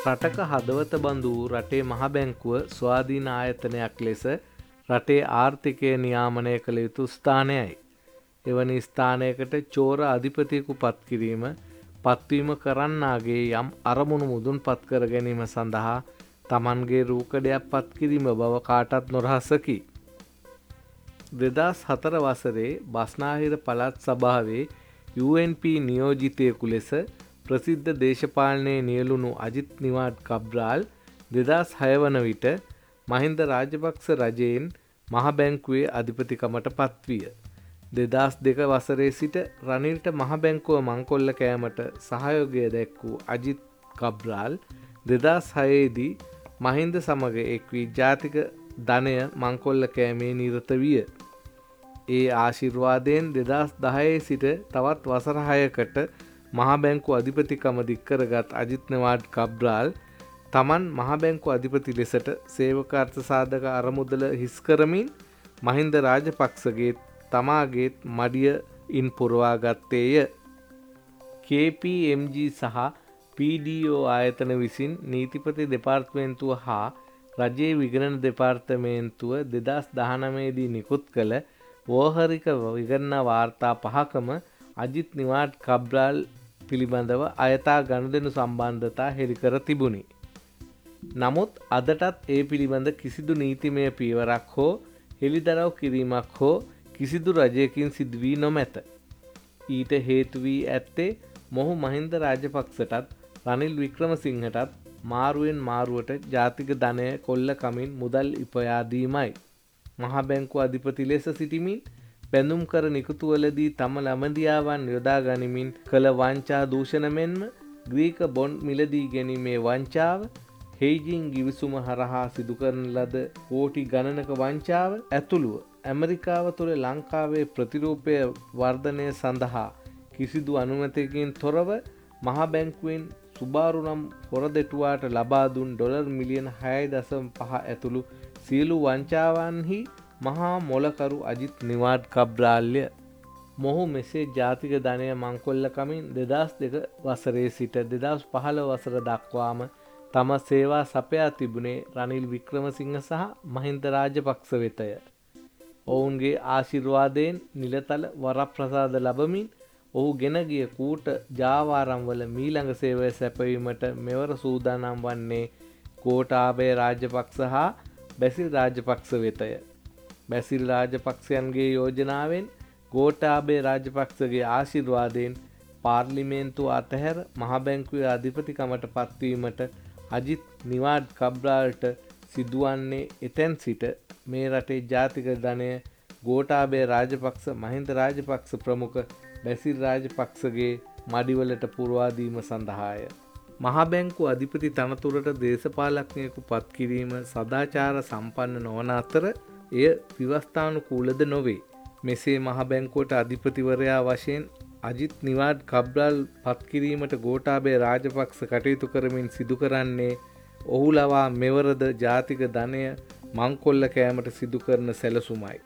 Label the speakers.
Speaker 1: රටක හදවත බඳු රටේ මහබැංකුව ස්වාධීන ආයතනයක් ලෙස රටේ ආර්ථිකය නියාමනය කළ යුතු ස්ථානයයි. එවැනි ස්ථානයකට චෝර අධිපතියකු පත්කිරීම පත්වීම කරන්නාගේ යම් අරමුණු මුදුන් පත් කර ගැනීම සඳහා තමන්ගේ රූකඩයක් පත්කිරීම බව කාටත් නොරහසකි. දෙදස් හතර වසරේ බස්නාහිර පළත් සභාවේ UNP නියෝජිතයකු ලෙස ප්‍රසිද්ධ දේශපාලනය නියලුණු අජිත් නිවාඩ් කබ්‍රාල් දෙදස් හයවන විට මහින්ද රාජපක්ෂ රජයෙන් මහබැංකුවේ අධිපතිකමට පත්විය. දෙදස් දෙක වසරේ සිට රනිල්ට මහබැංකුව මංකොල්ල කෑමට සහයෝගය දැක් වූ අජිත් කබ්‍රාල් දෙදස් හයේදී මහින්ද සමග එක්වී ජාතික ධනය මංකොල්ල කෑමේ නිරත විය. ඒ ආශිර්වාදයෙන් දෙදස් දහයේ සිට තවත් වසරහයකට මහබැංකු අධිපතිකම දික්කරගත් අජිත්නවාඩ් කබ්්‍රාල් තමන් මහබැංකු අධිපති ලෙසට සේවකාර්ථ සාධක අරමුදල හිස්කරමින් මහින්ද රාජපක්ෂගේ තමාගේත් මඩිය ඉන් පුරවාගත්තේය KPMG සහ PDO ආයතන විසින් නීතිපති දෙපාර්ත්මේන්තුව හා රජයේ විගණන දෙපාර්තමේන්තුව දෙදස් දහනමේදී නිකුත් කළ වෝහරික විගන්න වාර්තා පහකම අජිත් නිවාට් කබ්්‍රාල් පිළිබඳව අයතා ගණදෙනු සම්බන්ධතා හෙළිකර තිබුණි. නමුත් අදටත් ඒ පිළිබඳ කිසිදු නීතිමය පීවරක් හෝ හෙළිදරව් කිරීමක් හෝ කිසිදු රජයකින් සිදුවී නොමැත. ඊට හේතුවී ඇත්තේ මොහු මහින්ද රාජපක්ෂටත් රනිල් වික්‍රමසිංහටත් මාරුවෙන් මාරුවට ජාතික ධනය කොල්ල කමින් මුදල් ඉපයාදීමයි. මහබැංකු අධිපති ලෙස සිටිමින් බැඳුම් කර නිකුතුවලදී තම ළමදියාවන් යොදා ගනිමින් කළ වංචා දූෂණ මෙන්ම ග්‍රීක බොන්් මිලදී ගැනීමේ වංචාව හෙයිජිං ගිවිසුම හරහා සිදුකරන ලද කෝටි ගණනක වංචාව ඇතුළුව ඇමරිකාව තුළ ලංකාවේ ප්‍රතිරූපය වර්ධනය සඳහා කිසිදු අනුමතකින් තොරව මහබැංකුවෙන් සුබාරු නම් හොරදෙටුවාට ලබාදුන් ඩොලර් මිලියන හය දසම් පහ ඇතුළු සියලු වංචාවන්හි මහා මොලකරු අජිත් නිවාඩ් කබ්‍රාල්ය මොහු මෙසේ ජාතික ධනය මංකොල්ලකමින් දෙදස් දෙක වසරේ සිට දෙදස් පහළ වසර දක්වාම තම සේවා සපයා තිබුණේ රනිල් වික්‍රමසිංහ සහ මහින්ද රාජපක්ෂ වෙතය. ඔවුන්ගේ ආශිර්වාදයෙන් නිලතල වරප්‍රසාද ලබමින් ඔහු ගෙනගිය කූට ජාවාරම්වල මීළඟ සේවය සැපවීමට මෙවර සූදානම් වන්නේ කෝටාබේ රාජපක්ෂ හා බැසිල් රාජපක්ෂ වෙතය. බැසිල් රාජපක්ෂයන්ගේ යෝජනාවෙන් ගෝටාබේ රාජපක්ෂගේ ආශිර්වාදයෙන් පාර්ලිමේන්තු අතහැර මහබැංකුවේ අධිපතිකමට පත්වීමට අජිත් නිවාඩ් කබ්‍රාල්ට සිදුවන්නේ එතැන් සිට මේ රටේ ජාතික ධනය ගෝටාබේ රාජපක්ෂ මහින්ද රාජපක්ෂ ප්‍රමුඛ බැසිල් රාජපක්ෂගේ මඩිවලට පුරවාදීම සඳහාය. මහබැංකු අධිපති තනතුරට දේශපාලක්නයකු පත්කිරීම සදාචාර සම්පන්න නොවන අතර එය විවස්ථානුකූලද නොවේ. මෙසේ මහබැංකෝට අධිපතිවරයා වශයෙන් අජිත් නිවාඩ් කබ්්‍රල් පත්කිරීමට ගෝටාබේ රාජපක්ෂ කටයුතු කරමින් සිදු කරන්නේ ඔහු ලවා මෙවරද ජාතික ධනය මංකොල්ල කෑමට සිදු කරන සැලසුමයි.